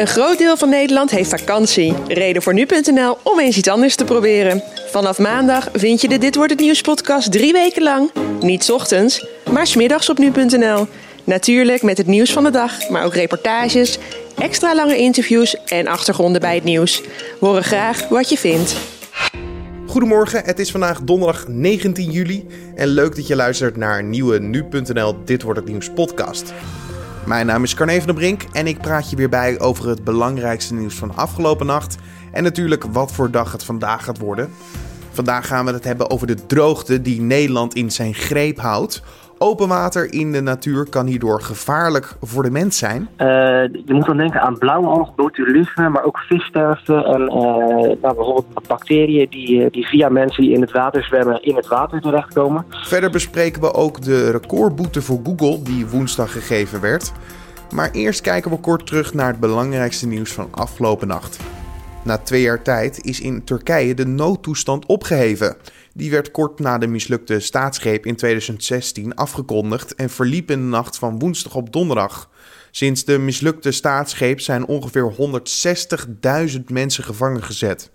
Een groot deel van Nederland heeft vakantie. Reden voor nu.nl om eens iets anders te proberen. Vanaf maandag vind je de Dit Wordt Het Nieuws podcast drie weken lang. Niet ochtends, maar 's middags op nu.nl. Natuurlijk met het nieuws van de dag, maar ook reportages, extra lange interviews en achtergronden bij het nieuws. Horen graag wat je vindt. Goedemorgen, het is vandaag donderdag 19 juli en leuk dat je luistert naar nieuwe nu.nl Dit Wordt Het Nieuws podcast. Mijn naam is Carne van der Brink en ik praat je weer bij over het belangrijkste nieuws van afgelopen nacht en natuurlijk wat voor dag het vandaag gaat worden. Vandaag gaan we het hebben over de droogte die Nederland in zijn greep houdt. Open water in de natuur kan hierdoor gevaarlijk voor de mens zijn. Uh, je moet dan denken aan blauwalg, botulisme, maar ook vissterfte en uh, nou, bijvoorbeeld bacteriën die, die via mensen die in het water zwemmen in het water terechtkomen. Verder bespreken we ook de recordboete voor Google die woensdag gegeven werd. Maar eerst kijken we kort terug naar het belangrijkste nieuws van afgelopen nacht. Na twee jaar tijd is in Turkije de noodtoestand opgeheven. Die werd kort na de mislukte staatsgreep in 2016 afgekondigd en verliep in de nacht van woensdag op donderdag. Sinds de mislukte staatsgreep zijn ongeveer 160.000 mensen gevangen gezet.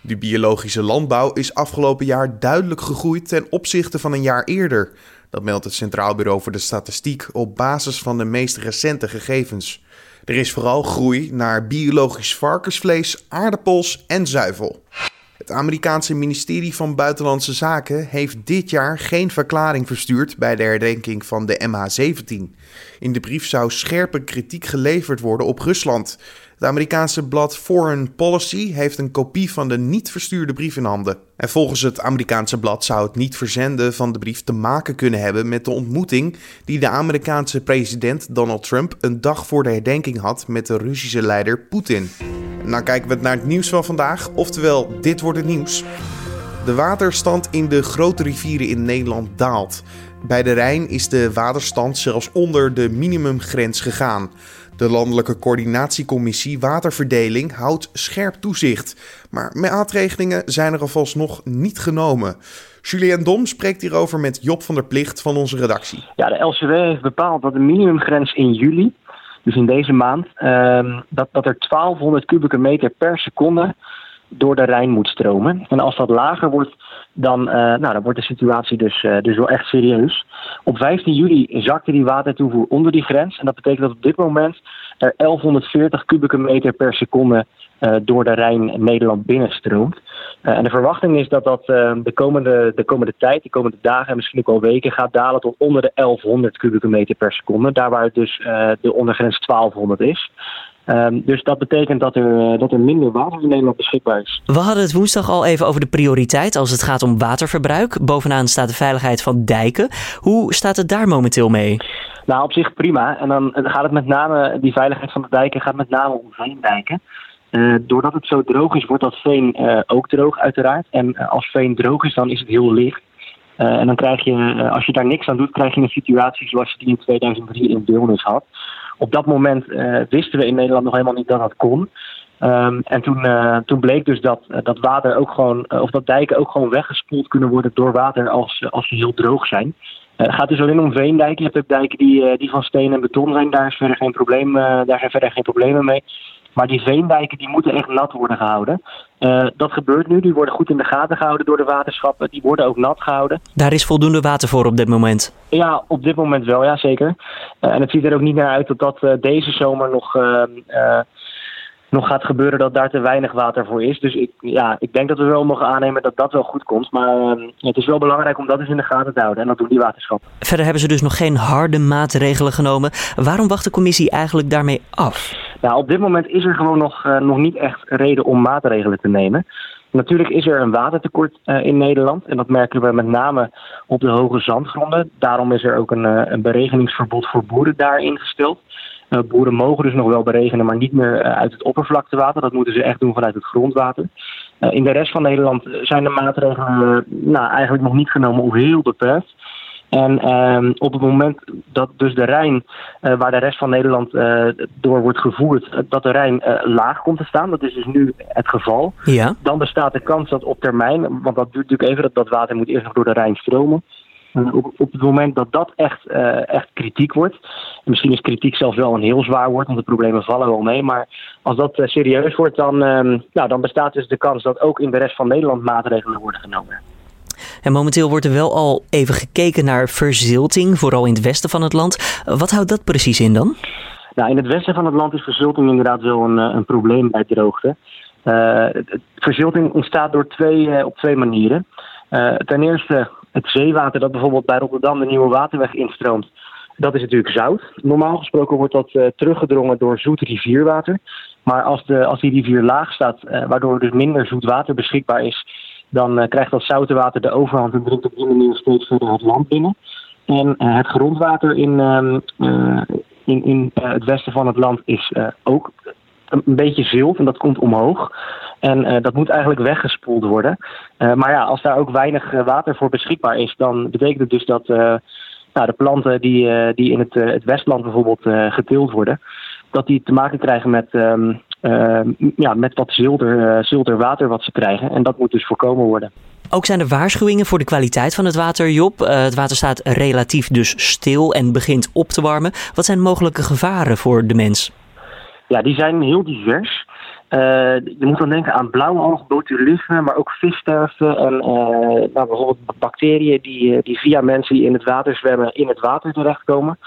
De biologische landbouw is afgelopen jaar duidelijk gegroeid ten opzichte van een jaar eerder. Dat meldt het Centraal Bureau voor de Statistiek op basis van de meest recente gegevens. Er is vooral groei naar biologisch varkensvlees, aardappels en zuivel. Het Amerikaanse ministerie van Buitenlandse Zaken heeft dit jaar geen verklaring verstuurd bij de herdenking van de MH17. In de brief zou scherpe kritiek geleverd worden op Rusland. Het Amerikaanse blad Foreign Policy heeft een kopie van de niet verstuurde brief in handen. En volgens het Amerikaanse blad zou het niet verzenden van de brief te maken kunnen hebben met de ontmoeting die de Amerikaanse president Donald Trump een dag voor de herdenking had met de Russische leider Poetin. Nou kijken we naar het nieuws van vandaag, oftewel dit wordt het nieuws. De waterstand in de grote rivieren in Nederland daalt. Bij de Rijn is de waterstand zelfs onder de minimumgrens gegaan. De Landelijke Coördinatiecommissie Waterverdeling houdt scherp toezicht. Maar maatregelingen zijn er alvast nog niet genomen. Julien Dom spreekt hierover met Job van der Plicht van onze redactie. Ja, de LCW heeft bepaald dat de minimumgrens in juli dus in deze maand, uh, dat, dat er 1200 kubieke meter per seconde door de Rijn moet stromen. En als dat lager wordt, dan, uh, nou, dan wordt de situatie dus, uh, dus wel echt serieus. Op 15 juli zakte die watertoevoer onder die grens. En dat betekent dat op dit moment er 1140 kubieke meter per seconde uh, door de Rijn Nederland binnenstroomt. En de verwachting is dat dat de, komende, de komende tijd, de komende dagen en misschien ook wel weken gaat dalen tot onder de 1100 kubieke meter per seconde. Daar waar het dus de ondergrens 1200 is. Um, dus dat betekent dat er, dat er minder water in Nederland beschikbaar is. We hadden het woensdag al even over de prioriteit als het gaat om waterverbruik. Bovenaan staat de veiligheid van dijken. Hoe staat het daar momenteel mee? Nou, op zich prima. En dan gaat het met name, die veiligheid van de dijken gaat met name om veendijken. Uh, doordat het zo droog is, wordt dat veen uh, ook droog uiteraard. En uh, als veen droog is, dan is het heel licht. en dan krijg je, als je daar niks aan doet, krijg je een situatie zoals je die in 2003 in Deelnis had. Op dat moment wisten we in Nederland nog helemaal niet dat dat kon. Um, en toen, toen bleek dus dat, dat water ook gewoon, of dat dijken ook gewoon weggespoeld kunnen worden door water als, als ze heel droog zijn. Het gaat dus alleen om veendijken. Je hebt ook dijken die, die van steen en beton zijn. Daar, is verder geen probleem, daar zijn verder geen problemen mee. Maar die veendijken die moeten echt nat worden gehouden. Uh, dat gebeurt nu. Die worden goed in de gaten gehouden door de waterschappen. Die worden ook nat gehouden. Daar is voldoende water voor op dit moment? Ja, op dit moment wel, ja zeker. Uh, en het ziet er ook niet naar uit dat dat uh, deze zomer nog nog gaat gebeuren dat daar te weinig water voor is. Dus ik, ja, ik denk dat we wel mogen aannemen dat dat wel goed komt. Maar uh, het is wel belangrijk om dat eens in de gaten te houden. En dat doen die waterschappen. Verder hebben ze dus nog geen harde maatregelen genomen. Waarom wacht de commissie eigenlijk daarmee af? Nou, op dit moment is er gewoon nog, uh, nog niet echt reden om maatregelen te nemen. Natuurlijk is er een watertekort uh, in Nederland. En dat merken we met name op de hoge zandgronden. Daarom is er ook een, uh, een beregeningsverbod voor boeren daar ingesteld. Boeren mogen dus nog wel beregenen, maar niet meer uit het oppervlaktewater. Dat moeten ze echt doen vanuit het grondwater. In de rest van Nederland zijn de maatregelen nou, eigenlijk nog niet genomen of heel beperkt. En um, op het moment dat dus de Rijn, waar de rest van Nederland door wordt gevoerd, dat de Rijn laag komt te staan, dat is dus nu het geval. Ja. Dan bestaat de kans dat op termijn, want dat duurt natuurlijk even, dat, dat water moet eerst nog door de Rijn stromen op, op het moment dat dat echt, echt kritiek wordt, misschien is kritiek zelfs wel een heel zwaar woord, want de problemen vallen wel mee, maar als dat serieus wordt, dan, ehm, nou, dan bestaat dus de kans dat ook in de rest van Nederland maatregelen worden genomen. En momenteel wordt er wel al even gekeken naar verzilting, vooral in het westen van het land. Wat houdt dat precies in dan? Nou, in het westen van het land is verzilting inderdaad wel een, een probleem bij droogte. Uh, verzilting ontstaat door twee, op twee manieren. Ten eerste het zeewater dat bijvoorbeeld bij Rotterdam de nieuwe waterweg instroomt. Dat is natuurlijk zout. Normaal gesproken wordt dat teruggedrongen door zoet rivierwater. Maar als, de, als die rivier laag staat, waardoor er dus minder zoet water beschikbaar is, dan krijgt dat zoute water de overhand en drukt op die manier steeds verder het land binnen. En het grondwater in, ehm, in, in het westen van het land is ook een beetje zilt en dat komt omhoog. En dat moet eigenlijk weggespoeld worden. Maar ja, als daar ook weinig water voor beschikbaar is, dan betekent het dus dat nou, de planten die, die in het, het Westland bijvoorbeeld geteeld worden, dat die te maken krijgen met, ehm, ja, met wat zilter, zilter water wat ze krijgen. En dat moet dus voorkomen worden. Ook zijn er waarschuwingen voor de kwaliteit van het water, Job. het water staat relatief dus stil en begint op te warmen. Wat zijn mogelijke gevaren voor de mens? Ja, die zijn heel divers. Uh, je moet dan denken aan blauwalg, botulisme, maar ook vissterfte en uh, nou, bijvoorbeeld bacteriën die, eh, die via mensen die in het water zwemmen in het water terechtkomen.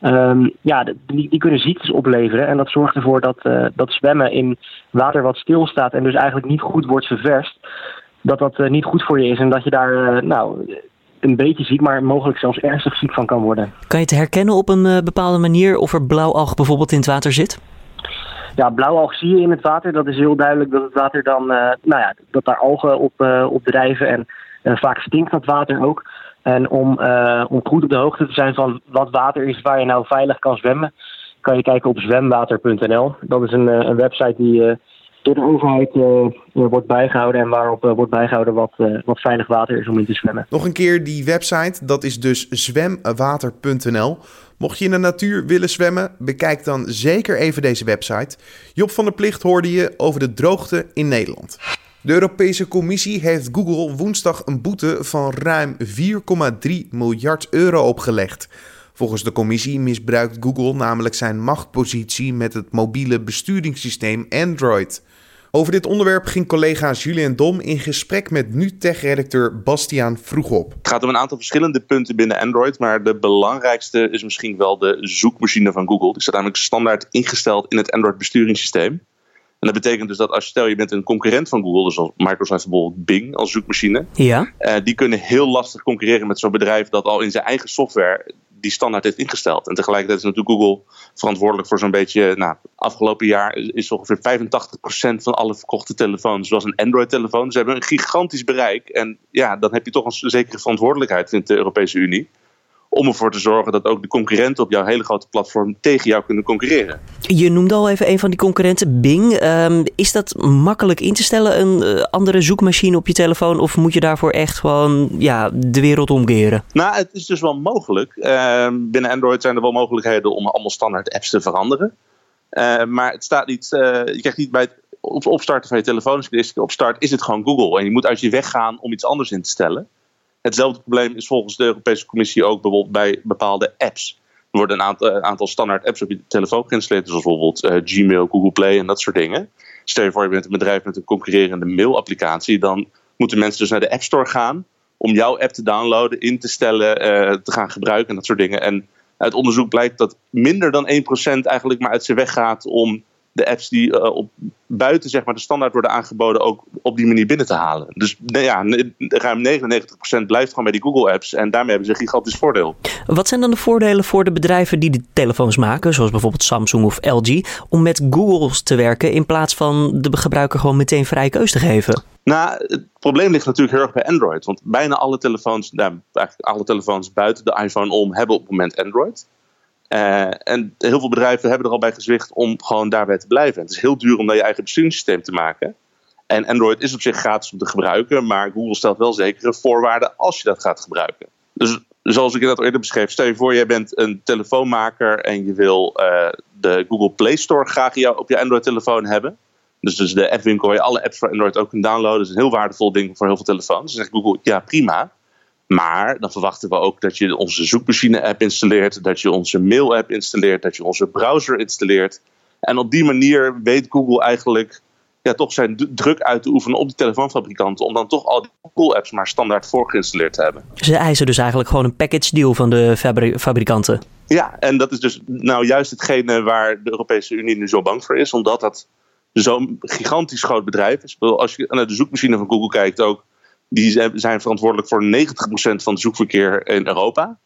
Um, ja, die, die, kunnen ziektes opleveren en dat zorgt ervoor dat, uh, dat zwemmen in water wat stilstaat en dus eigenlijk niet goed wordt ververst, dat dat niet goed voor je is en dat je daar nou, een beetje ziek, maar mogelijk zelfs ernstig ziek van kan worden. Kan je het herkennen op een bepaalde manier of er blauwalg bijvoorbeeld in het water zit? Ja, blauwalg zie je in het water. Dat is heel duidelijk dat het water dan, nou ja, dat daar algen op, op drijven. En vaak stinkt dat water ook. En om, om goed op de hoogte te zijn van wat water is waar je nou veilig kan zwemmen, kan je kijken op zwemwater.nl. Dat is een, een website die door de overheid wordt bijgehouden en waarop wordt bijgehouden wat, wat veilig water is om in te zwemmen. Nog een keer die website, dat is dus zwemwater.nl. Mocht je in de natuur willen zwemmen, bekijk dan zeker even deze website. Job van der Plicht hoorde je over de droogte in Nederland. De Europese Commissie heeft Google woensdag een boete van ruim 4,3 miljard euro opgelegd. Volgens de commissie misbruikt Google namelijk zijn machtpositie met het mobiele besturingssysteem Android. Over dit onderwerp ging collega Julian Dom in gesprek met nu-tech-redacteur Bastiaan Vroegop. Het gaat om een aantal verschillende punten binnen Android, maar de belangrijkste is misschien wel de zoekmachine van Google. Die staat namelijk standaard ingesteld in het Android-besturingssysteem. En dat betekent dus dat als je stel je bent een concurrent van Google, dus als Microsoft bijvoorbeeld Bing als zoekmachine, ja. Uh, die kunnen heel lastig concurreren met zo'n bedrijf dat al in zijn eigen software die standaard heeft ingesteld. En tegelijkertijd is natuurlijk Google verantwoordelijk voor zo'n beetje, nou, afgelopen jaar is ongeveer 85% van alle verkochte telefoons zoals een Android-telefoon. Ze hebben een gigantisch bereik. En ja, dan heb je toch een zekere verantwoordelijkheid, vindt de Europese Unie om ervoor te zorgen dat ook de concurrenten op jouw hele grote platform tegen jou kunnen concurreren. Je noemde al even een van die concurrenten, Bing. Um, is dat makkelijk in te stellen, een uh, andere zoekmachine op je telefoon? Of moet je daarvoor echt gewoon ja, de wereld omkeren? Nou, het is dus wel mogelijk. Uh, binnen Android zijn er wel mogelijkheden om allemaal standaard apps te veranderen. Uh, maar het staat niet, eh, je krijgt niet bij het opstarten van je telefoon, als je de eerste keer opstart, is het gewoon Google. En je moet uit je weg gaan om iets anders in te stellen. Hetzelfde probleem is volgens de Europese Commissie ook bijvoorbeeld bij bepaalde apps. Er worden een aantal, standaard apps op je telefoon geïnstalleerd, zoals bijvoorbeeld uh, Gmail, Google Play en dat soort dingen. Stel je voor, je bent een bedrijf met een concurrerende mailapplicatie, dan moeten mensen dus naar de App Store gaan om jouw app te downloaden, in te stellen, uh, te gaan gebruiken en dat soort dingen. En uit onderzoek blijkt dat minder dan 1% eigenlijk maar uit zijn weg gaat om de apps die uh, op, buiten zeg maar, de standaard worden aangeboden ook op die manier binnen te halen. Dus nou ja, ruim 99% blijft gewoon bij die Google apps en daarmee hebben ze een gigantisch voordeel. Wat zijn dan de voordelen voor de bedrijven die de telefoons maken, zoals bijvoorbeeld Samsung of LG, om met Google te werken in plaats van de gebruiker gewoon meteen vrije keus te geven? Nou, het probleem ligt natuurlijk heel erg bij Android. Want bijna alle telefoons, nou, eigenlijk alle telefoons buiten de iPhone om, hebben op het moment Android. Uh, en heel veel bedrijven hebben er al bij gezwicht om gewoon daarbij te blijven. Het is heel duur om daar je eigen besturingssysteem te maken. En Android is op zich gratis om te gebruiken, maar Google stelt wel zekere voorwaarden als je dat gaat gebruiken. Dus zoals ik dat eerder beschreef, stel je voor, jij bent een telefoonmaker en je wil uh, de Google Play Store graag op je Android-telefoon hebben. Dus, dus de appwinkel waar je alle apps voor Android ook kunt downloaden, is een heel waardevol ding voor heel veel telefoons. Dan zegt Google, ja prima. Maar dan verwachten we ook dat je onze zoekmachine-app installeert, dat je onze mail-app installeert, dat je onze browser installeert. En op die manier weet Google eigenlijk ja, toch zijn druk uit te oefenen op de telefoonfabrikanten. Om dan toch al die Google-apps maar standaard voorgeïnstalleerd te hebben. Ze eisen dus eigenlijk gewoon een package deal van de fabrikanten. Ja, en dat is dus nou juist hetgene waar de Europese Unie nu zo bang voor is. Omdat dat zo'n gigantisch groot bedrijf is. Als je naar de zoekmachine van Google kijkt ook. Die zijn verantwoordelijk voor 90% van het zoekverkeer in Europa.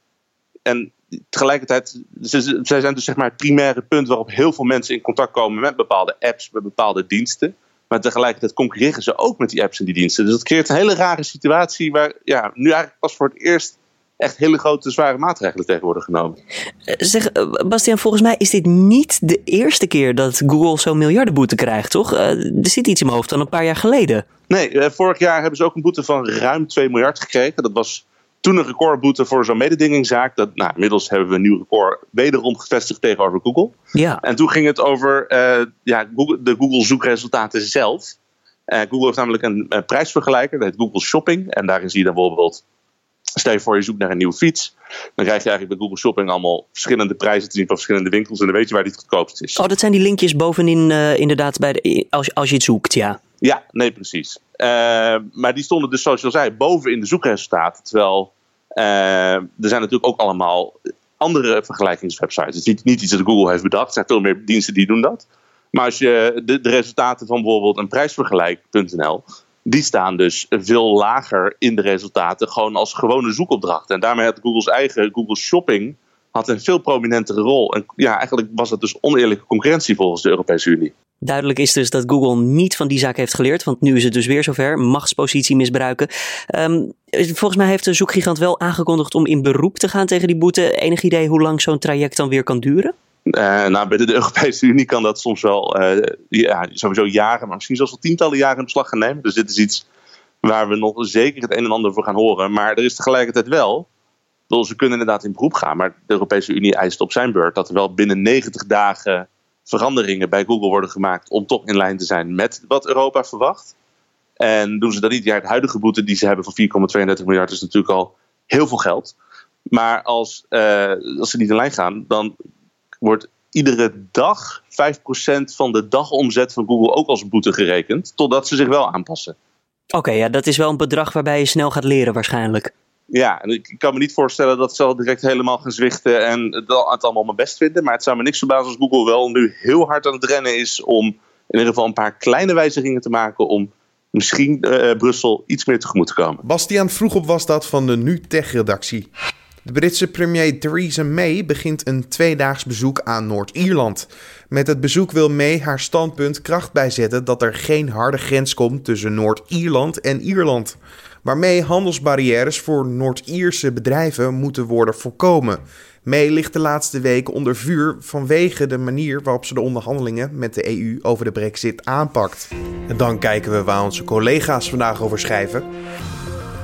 En tegelijkertijd, zij zijn dus zeg maar het primaire punt waarop heel veel mensen in contact komen met bepaalde apps, met bepaalde diensten. Maar tegelijkertijd concurreren ze ook met die apps en die diensten. Dus dat creëert een hele rare situatie waar ja, nu eigenlijk pas voor het eerst echt hele grote, zware maatregelen tegen worden genomen. Eh, zeg, eh, Bastiaan, volgens mij is dit niet de eerste keer dat Google zo'n miljardenboete krijgt, toch? Eh, er zit iets in mijn hoofd dan een paar jaar geleden. Nee, vorig jaar hebben ze ook een boete van ruim 2 miljard gekregen. Dat was toen een recordboete voor zo'n mededingingszaak. Dat, nou, inmiddels hebben we een nieuw record wederom gevestigd tegenover Google. Ja. En toen ging het over ja, Google, de Google zoekresultaten zelf. Google heeft namelijk een, een prijsvergelijker, dat heet Google Shopping. En daarin zie je dan bijvoorbeeld Stel je voor, je zoekt naar een nieuwe fiets. Dan krijg je eigenlijk bij Google Shopping allemaal verschillende prijzen te zien van verschillende winkels. En dan weet je waar die het goedkoopst is. Oh, dat zijn die linkjes bovenin uh, inderdaad bij de, als, als je het zoekt, ja. Ja, nee, precies. Uh, maar die stonden dus, zoals je al zei, boven in de zoekresultaten. Terwijl uh, er zijn natuurlijk ook allemaal andere vergelijkingswebsites. Het is niet, niet iets dat Google heeft bedacht. Er zijn veel meer diensten die doen dat. Maar als je de, de resultaten van bijvoorbeeld een prijsvergelijk.nl die staan dus veel lager in de resultaten, gewoon als gewone zoekopdrachten. En daarmee had Google's eigen Google Shopping had een veel prominentere rol. En ja, eigenlijk was dat dus oneerlijke concurrentie volgens de Europese Unie. Duidelijk is dus dat Google niet van die zaak heeft geleerd, want nu is het dus weer zover, machtspositie misbruiken. Um, volgens mij heeft de zoekgigant wel aangekondigd om in beroep te gaan tegen die boete. Enig idee hoe lang zo'n traject dan weer kan duren? Uh, nou, bij de, Europese Unie kan dat soms wel uh, ja, sowieso jaren, maar misschien zelfs wel tientallen jaren in beslag gaan nemen. Dus dit is iets waar we nog zeker het een en ander voor gaan horen. Maar er is tegelijkertijd wel, ze kunnen inderdaad in beroep gaan, maar de Europese Unie eist op zijn beurt dat er wel binnen 90 dagen veranderingen bij Google worden gemaakt om toch in lijn te zijn met wat Europa verwacht. En doen ze dat niet, ja, het huidige boete die ze hebben van 4,32 miljard is natuurlijk al heel veel geld. Maar als, uh, als ze niet in lijn gaan, dan wordt iedere dag 5% van de dagomzet van Google ook als boete gerekend, totdat ze zich wel aanpassen. Oké, ja, dat is wel een bedrag waarbij je snel gaat leren waarschijnlijk. Ja, en ik kan me niet voorstellen dat ze al direct helemaal gaan zwichten en het allemaal mijn best vinden. Maar het zou me niks verbazen als Google wel nu heel hard aan het rennen is om in ieder geval een paar kleine wijzigingen te maken om misschien uh, Brussel iets meer tegemoet te komen. Bastiaan vroeg op was dat van de Nu Tech-redactie. De Britse premier Theresa May begint een tweedaags bezoek aan Noord-Ierland. Met het bezoek wil May haar standpunt kracht bijzetten dat er geen harde grens komt tussen Noord-Ierland en Ierland. Waarmee handelsbarrières voor Noord-Ierse bedrijven moeten worden voorkomen. May ligt de laatste weken onder vuur vanwege de manier waarop ze de onderhandelingen met de EU over de brexit aanpakt. En dan kijken we waar onze collega's vandaag over schrijven.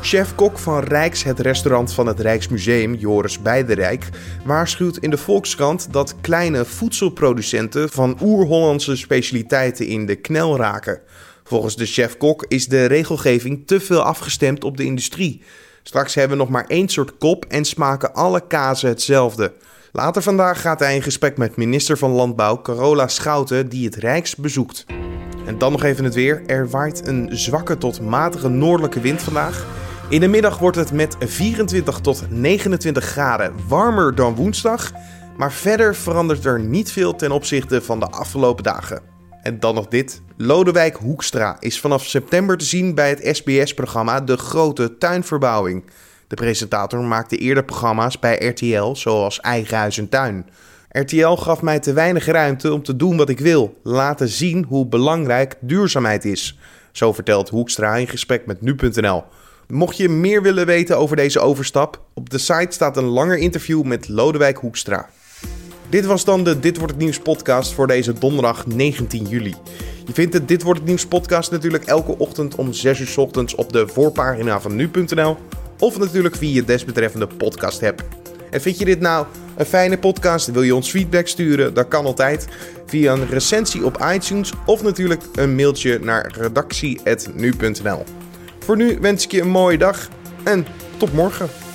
Chef-kok van Rijks, het restaurant van het Rijksmuseum, Joris Bijderijk, waarschuwt in de Volkskrant dat kleine voedselproducenten van oer-Hollandse specialiteiten in de knel raken. Volgens de chef-kok is de regelgeving te veel afgestemd op de industrie. Straks hebben we nog maar één soort kop en smaken alle kazen hetzelfde. Later vandaag gaat hij in gesprek met minister van Landbouw Carola Schouten, die het Rijks bezoekt. En dan nog even het weer. Er waait een zwakke tot matige noordelijke wind vandaag. In de middag wordt het met 24 tot 29 graden warmer dan woensdag. Maar verder verandert er niet veel ten opzichte van de afgelopen dagen. En dan nog dit. Lodewijk Hoekstra is vanaf september te zien bij het SBS-programma De Grote Tuinverbouwing. De presentator maakte eerder programma's bij RTL, zoals Eigen Huis en Tuin. RTL gaf mij te weinig ruimte om te doen wat ik wil, laten zien hoe belangrijk duurzaamheid is. Zo vertelt Hoekstra in gesprek met nu.nl. Mocht je meer willen weten over deze overstap, op de site staat een langer interview met Lodewijk Hoekstra. Dit was dan de Dit wordt het nieuws podcast voor deze donderdag 19 juli. Je vindt de Dit wordt het nieuws podcast natuurlijk elke ochtend om 6 uur ochtends op de voorpagina van nu.nl of natuurlijk via je desbetreffende podcast hebt. En vind je dit nou een fijne podcast? Wil je ons feedback sturen? Dat kan altijd via een recensie op iTunes of natuurlijk een mailtje naar redactie.nu.nl. Voor nu wens ik je een mooie dag en Tot morgen.